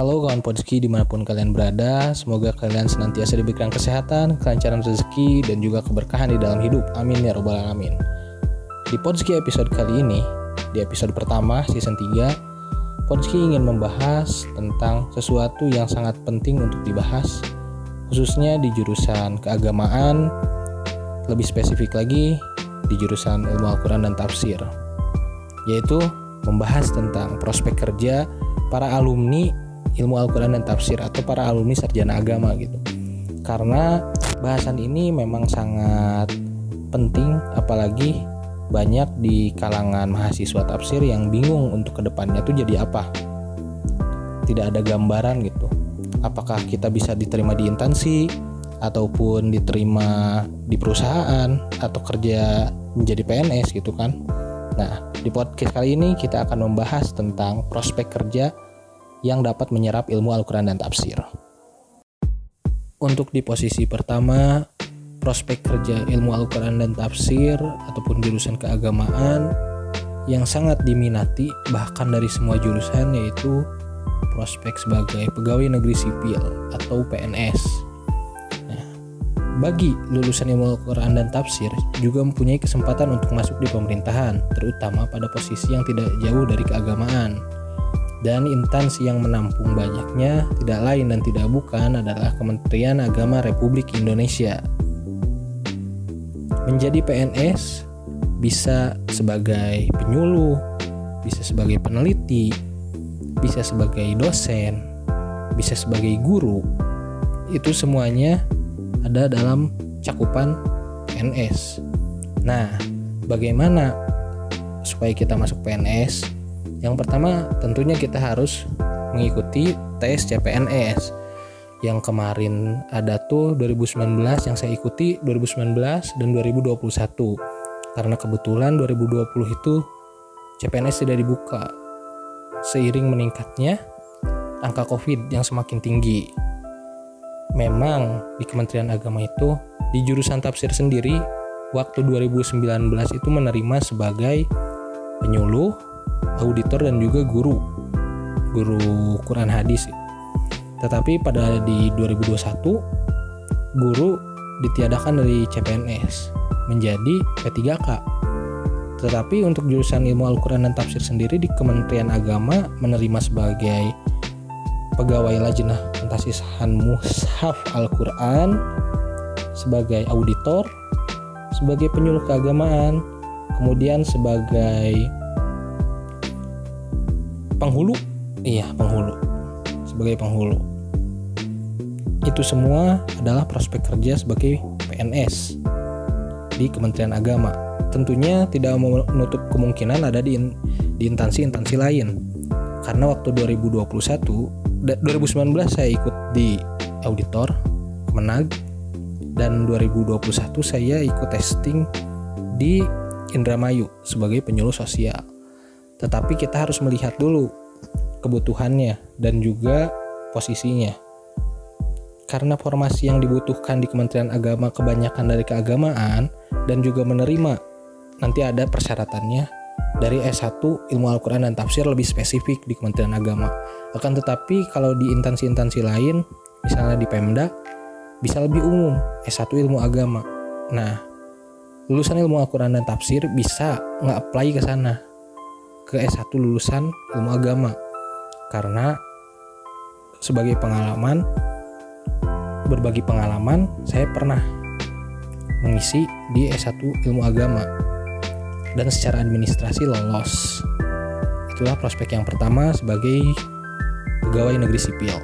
Halo kawan Podski di mana pun kalian berada, semoga kalian senantiasa diberikan kesehatan, kelancaran rezeki, dan juga keberkahan di dalam hidup. Amin ya robbal alamin. Di Podski episode kali ini, di episode pertama season 3, Podski ingin membahas tentang sesuatu yang sangat penting untuk dibahas, khususnya di jurusan keagamaan, lebih spesifik lagi di jurusan ilmu Al-Quran dan Tafsir, yaitu membahas tentang prospek kerja para alumni ilmu Al-Quran dan tafsir atau para alumni sarjana agama gitu. Karena bahasan ini memang sangat penting apalagi banyak di kalangan mahasiswa tafsir yang bingung untuk ke depannya tuh jadi apa. Tidak ada gambaran gitu. Apakah kita bisa diterima di instansi ataupun diterima di perusahaan atau kerja menjadi PNS gitu kan. Nah di podcast kali ini kita akan membahas tentang prospek kerja yang dapat menyerap ilmu Al-Quran dan tafsir. Untuk di posisi pertama, prospek kerja ilmu Al-Quran dan tafsir ataupun jurusan keagamaan yang sangat diminati bahkan dari semua jurusan yaitu prospek sebagai pegawai negeri sipil atau PNS. Nah, bagi lulusan ilmu Al-Quran dan tafsir juga mempunyai kesempatan untuk masuk di pemerintahan, terutama pada posisi yang tidak jauh dari keagamaan dan instansi yang menampung banyaknya tidak lain dan tidak bukan adalah Kementerian Agama Republik Indonesia. Menjadi PNS bisa sebagai penyuluh, bisa sebagai peneliti, bisa sebagai dosen, bisa sebagai guru. Itu semuanya ada dalam cakupan PNS. Nah, bagaimana supaya kita masuk PNS? Yang pertama tentunya kita harus mengikuti tes CPNS yang kemarin ada tuh 2019 yang saya ikuti 2019 dan 2021 karena kebetulan 2020 itu CPNS tidak dibuka. Seiring meningkatnya angka COVID yang semakin tinggi. Memang di Kementerian Agama itu di jurusan tafsir sendiri waktu 2019 itu menerima sebagai penyuluh auditor dan juga guru. Guru Quran hadis. Tetapi pada di 2021 guru ditiadakan dari CPNS menjadi P3K tetapi untuk jurusan ilmu Al-Quran dan Tafsir sendiri di Kementerian Agama menerima sebagai pegawai lajnah pentasisahan mushaf Al-Quran sebagai auditor sebagai penyuluh keagamaan kemudian sebagai penghulu? Iya penghulu. Sebagai penghulu. Itu semua adalah prospek kerja sebagai PNS di Kementerian Agama. Tentunya tidak menutup kemungkinan ada di di instansi-instansi lain. Karena waktu 2021 2019 saya ikut di auditor Kemenag dan 2021 saya ikut testing di Indramayu sebagai penyuluh sosial tetapi kita harus melihat dulu kebutuhannya dan juga posisinya. Karena formasi yang dibutuhkan di Kementerian Agama kebanyakan dari keagamaan dan juga menerima nanti ada persyaratannya dari S1 ilmu Al-Quran dan tafsir lebih spesifik di Kementerian Agama. Akan tetapi kalau di instansi-instansi lain, misalnya di Pemda, bisa lebih umum S1 ilmu agama. Nah, lulusan ilmu Al-Quran dan tafsir bisa nggak apply ke sana ke S1 lulusan ilmu agama. Karena sebagai pengalaman berbagi pengalaman saya pernah mengisi di S1 ilmu agama. Dan secara administrasi lolos. Itulah prospek yang pertama sebagai pegawai negeri sipil.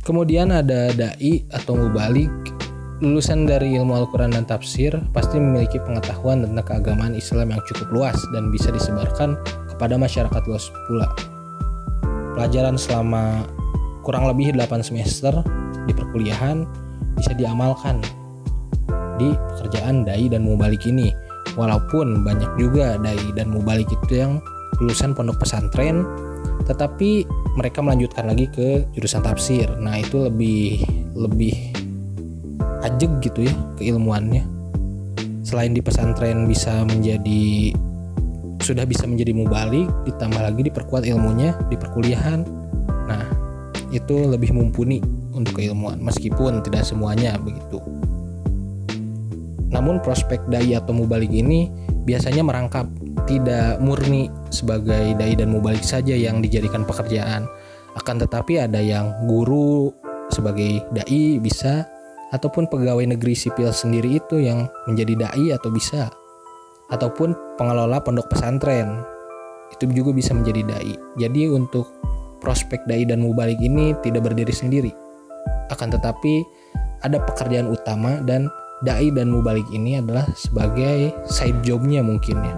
Kemudian ada dai atau mubalik lulusan dari ilmu Al-Quran dan tafsir pasti memiliki pengetahuan tentang keagamaan Islam yang cukup luas dan bisa disebarkan kepada masyarakat luas pula. Pelajaran selama kurang lebih 8 semester di perkuliahan bisa diamalkan di pekerjaan dai dan mubalik ini. Walaupun banyak juga dai dan mubalik itu yang lulusan pondok pesantren, tetapi mereka melanjutkan lagi ke jurusan tafsir. Nah, itu lebih lebih ajeg gitu ya keilmuannya. Selain di pesantren bisa menjadi sudah bisa menjadi mubalik ditambah lagi diperkuat ilmunya di perkuliahan. Nah itu lebih mumpuni untuk keilmuan meskipun tidak semuanya begitu. Namun prospek dai atau mubalik ini biasanya merangkap tidak murni sebagai dai dan mubalik saja yang dijadikan pekerjaan. Akan tetapi ada yang guru sebagai dai bisa ataupun pegawai negeri sipil sendiri itu yang menjadi dai atau bisa ataupun pengelola pondok pesantren itu juga bisa menjadi dai. Jadi untuk prospek dai dan mubalik ini tidak berdiri sendiri. Akan tetapi ada pekerjaan utama dan dai dan mubalik ini adalah sebagai side jobnya mungkin ya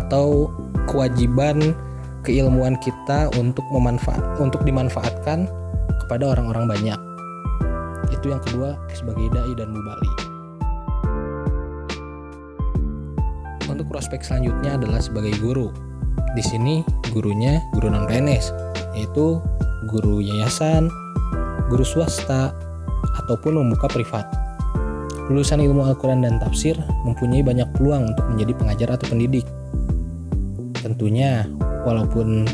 atau kewajiban keilmuan kita untuk memanfaat untuk dimanfaatkan kepada orang-orang banyak itu yang kedua sebagai dai dan mubalik untuk prospek selanjutnya adalah sebagai guru. Di sini gurunya guru non PNS yaitu guru yayasan guru swasta ataupun membuka privat. Lulusan ilmu Al-Quran dan tafsir mempunyai banyak peluang untuk menjadi pengajar atau pendidik. Tentunya, walaupun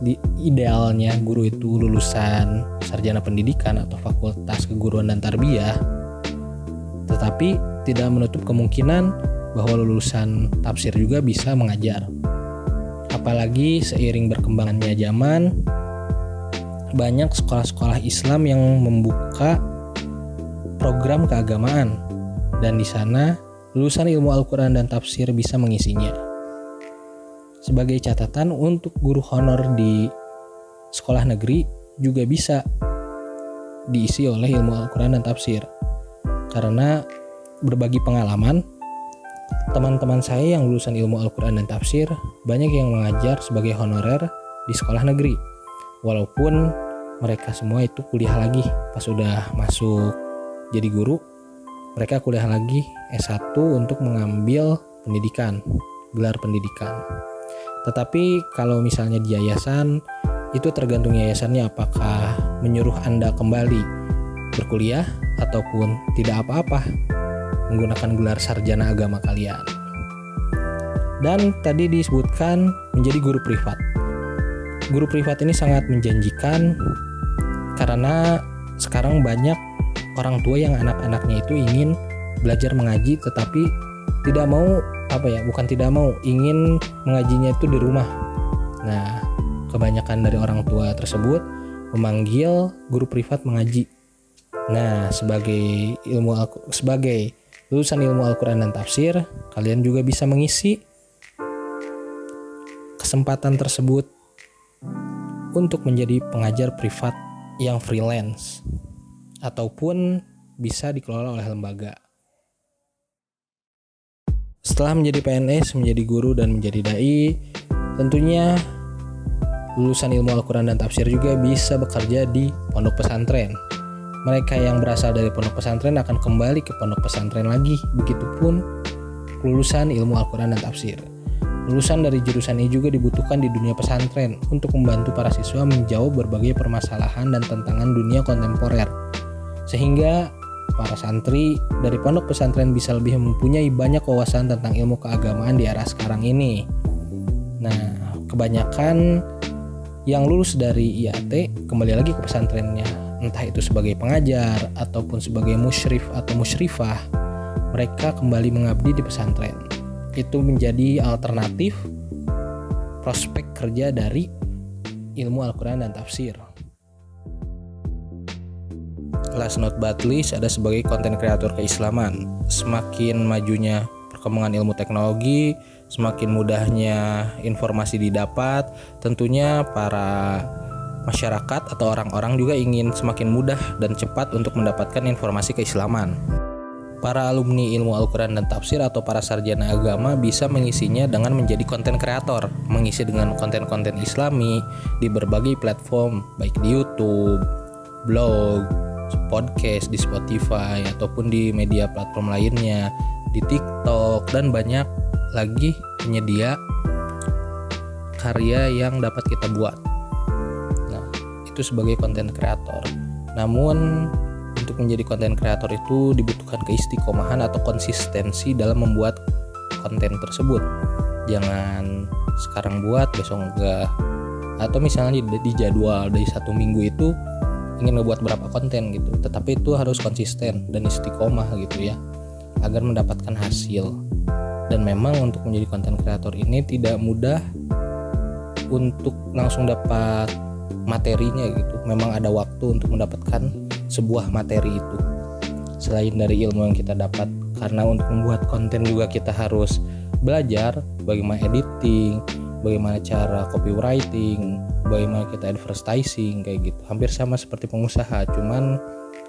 di idealnya guru itu lulusan sarjana pendidikan atau fakultas keguruan dan tarbiyah, tetapi tidak menutup kemungkinan bahwa lulusan tafsir juga bisa mengajar. Apalagi seiring berkembangannya zaman, banyak sekolah-sekolah Islam yang membuka program keagamaan dan di sana lulusan ilmu Al-Quran dan tafsir bisa mengisinya. Sebagai catatan untuk guru honor di sekolah negeri juga bisa diisi oleh ilmu Al-Quran dan tafsir. Karena berbagi pengalaman, teman-teman saya yang lulusan ilmu Al-Quran dan tafsir banyak yang mengajar sebagai honorer di sekolah negeri. Walaupun mereka semua itu kuliah lagi pas sudah masuk jadi guru, mereka kuliah lagi S1 untuk mengambil pendidikan, gelar pendidikan. Tetapi kalau misalnya di yayasan, itu tergantung yayasannya apakah menyuruh Anda kembali berkuliah ataupun tidak apa-apa menggunakan gelar sarjana agama kalian. Dan tadi disebutkan menjadi guru privat. Guru privat ini sangat menjanjikan karena sekarang banyak orang tua yang anak-anaknya itu ingin belajar mengaji tetapi tidak mau apa ya bukan tidak mau ingin mengajinya itu di rumah nah kebanyakan dari orang tua tersebut memanggil guru privat mengaji nah sebagai ilmu sebagai lulusan ilmu Al-Quran dan tafsir kalian juga bisa mengisi kesempatan tersebut untuk menjadi pengajar privat yang freelance ataupun bisa dikelola oleh lembaga. Setelah menjadi PNS, menjadi guru dan menjadi dai, tentunya lulusan ilmu Al-Quran dan tafsir juga bisa bekerja di pondok pesantren. Mereka yang berasal dari pondok pesantren akan kembali ke pondok pesantren lagi, begitupun lulusan ilmu Al-Quran dan tafsir. Lulusan dari jurusan ini juga dibutuhkan di dunia pesantren untuk membantu para siswa menjawab berbagai permasalahan dan tantangan dunia kontemporer sehingga para santri dari pondok pesantren bisa lebih mempunyai banyak wawasan tentang ilmu keagamaan di era sekarang ini. Nah, kebanyakan yang lulus dari IAT kembali lagi ke pesantrennya, entah itu sebagai pengajar ataupun sebagai musyrif atau musyrifah, mereka kembali mengabdi di pesantren. Itu menjadi alternatif prospek kerja dari ilmu Al-Quran dan tafsir. Last Not But Least ada sebagai konten kreator keislaman. Semakin majunya perkembangan ilmu teknologi, semakin mudahnya informasi didapat, tentunya para masyarakat atau orang-orang juga ingin semakin mudah dan cepat untuk mendapatkan informasi keislaman. Para alumni ilmu Al-Quran dan Tafsir atau para sarjana agama bisa mengisinya dengan menjadi konten kreator, mengisi dengan konten-konten islami di berbagai platform, baik di YouTube, blog, podcast di Spotify ataupun di media platform lainnya di TikTok dan banyak lagi penyedia karya yang dapat kita buat. Nah, itu sebagai konten kreator. Namun untuk menjadi konten kreator itu dibutuhkan keistiqomahan atau konsistensi dalam membuat konten tersebut. jangan sekarang buat besok enggak atau misalnya di, di jadwal dari satu minggu itu ingin ngebuat berapa konten gitu tetapi itu harus konsisten dan istiqomah gitu ya agar mendapatkan hasil memang untuk menjadi konten kreator ini tidak mudah untuk langsung dapat materinya gitu memang ada waktu untuk mendapatkan sebuah materi itu selain dari ilmu yang kita dapat karena untuk membuat konten juga kita harus belajar bagaimana editing bagaimana cara copywriting, bagaimana kita advertising kayak gitu. Hampir sama seperti pengusaha, cuman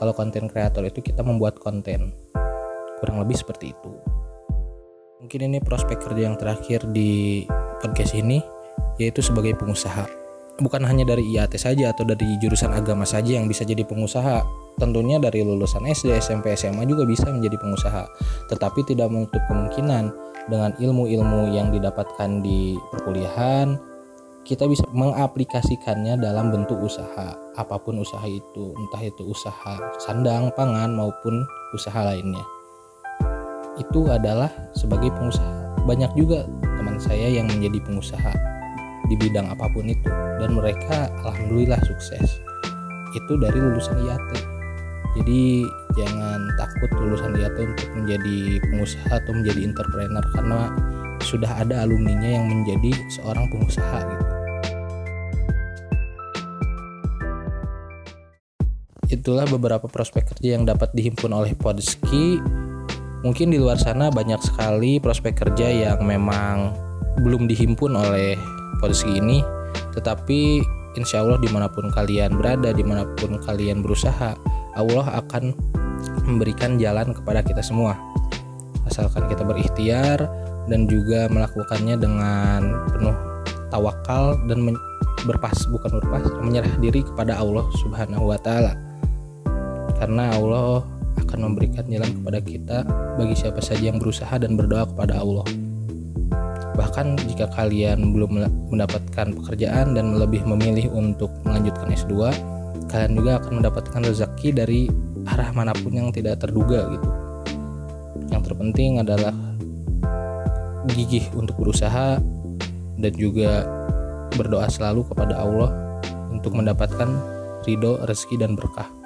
kalau konten kreator itu kita membuat konten. Kurang lebih seperti itu. Mungkin ini prospek kerja yang terakhir di podcast ini yaitu sebagai pengusaha. Bukan hanya dari IAT saja atau dari jurusan agama saja yang bisa jadi pengusaha. Tentunya dari lulusan SD, SMP, SMA juga bisa menjadi pengusaha. Tetapi tidak menutup kemungkinan dengan ilmu-ilmu yang didapatkan di perkuliahan kita bisa mengaplikasikannya dalam bentuk usaha apa pun usaha itu entah itu usaha sandang pangan maupun usaha lainnya itu adalah sebagai pengusaha. Banyak juga teman saya yang menjadi pengusaha di bidang apa pun itu. Dan mereka alhamdulillah sukses. Itu dari lulusan IAT jadi jangan takut lulusan IAT untuk menjadi pengusaha atau menjadi entrepreneur karena sudah ada alumninya yang menjadi seorang pengusaha gitu. Itulah beberapa prospek kerja yang dapat dihimpun oleh Podski mungkin di luar sana banyak sekali prospek kerja yang memang belum dihimpun oleh Podski ini. Tetapi insya Allah di mana pun kalian berada di mana pun kalian berusaha Allah akan memberikan jalan kepada kita semua. Asalkan kita berikhtiar dan juga melakukannya dengan penuh tawakal dan berpas bukan berpas menyerah diri kepada Allah Subhanahu wa taala. Karena Allah akan memberikan jalan kepada kita bagi siapa saja yang berusaha dan berdoa kepada Allah bahkan jika kalian belum mendapatkan pekerjaan dan lebih memilih untuk melanjutkan S2 kalian juga akan mendapatkan rezeki dari arah mana pun yang tidak terduga gitu yang terpenting adalah gigih untuk berusaha dan juga berdoa selalu kepada Allah untuk mendapatkan ridho, rezeki dan berkah.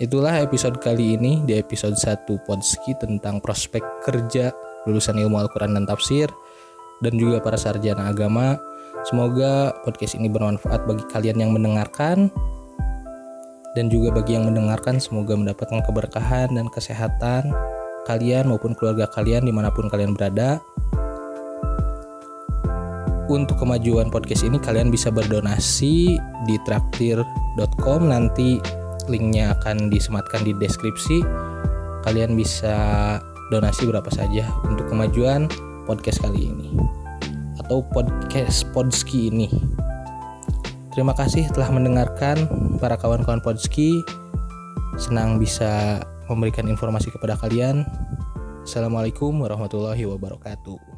Itulah episode kali ini di episode 1 Podski tentang prospek kerja lulusan ilmu Al-Quran dan Tafsir dan juga para sarjana agama. Semoga podcast ini bermanfaat bagi kalian yang mendengarkan. Dan juga bagi yang mendengarkan semoga mendapatkan keberkahan dan kesehatan kalian maupun keluarga kalian di mana pun kalian berada. Untuk kemajuan podcast ini kalian bisa berdonasi di traktir.com nanti linknya akan disematkan di deskripsi kalian bisa donasi berapa saja untuk kemajuan podcast kali ini atau podcast Podski ini Terima kasih telah mendengarkan para kawan-kawan Podski. Senang bisa memberikan informasi kepada kalian. Assalamualaikum warahmatullahi wabarakatuh.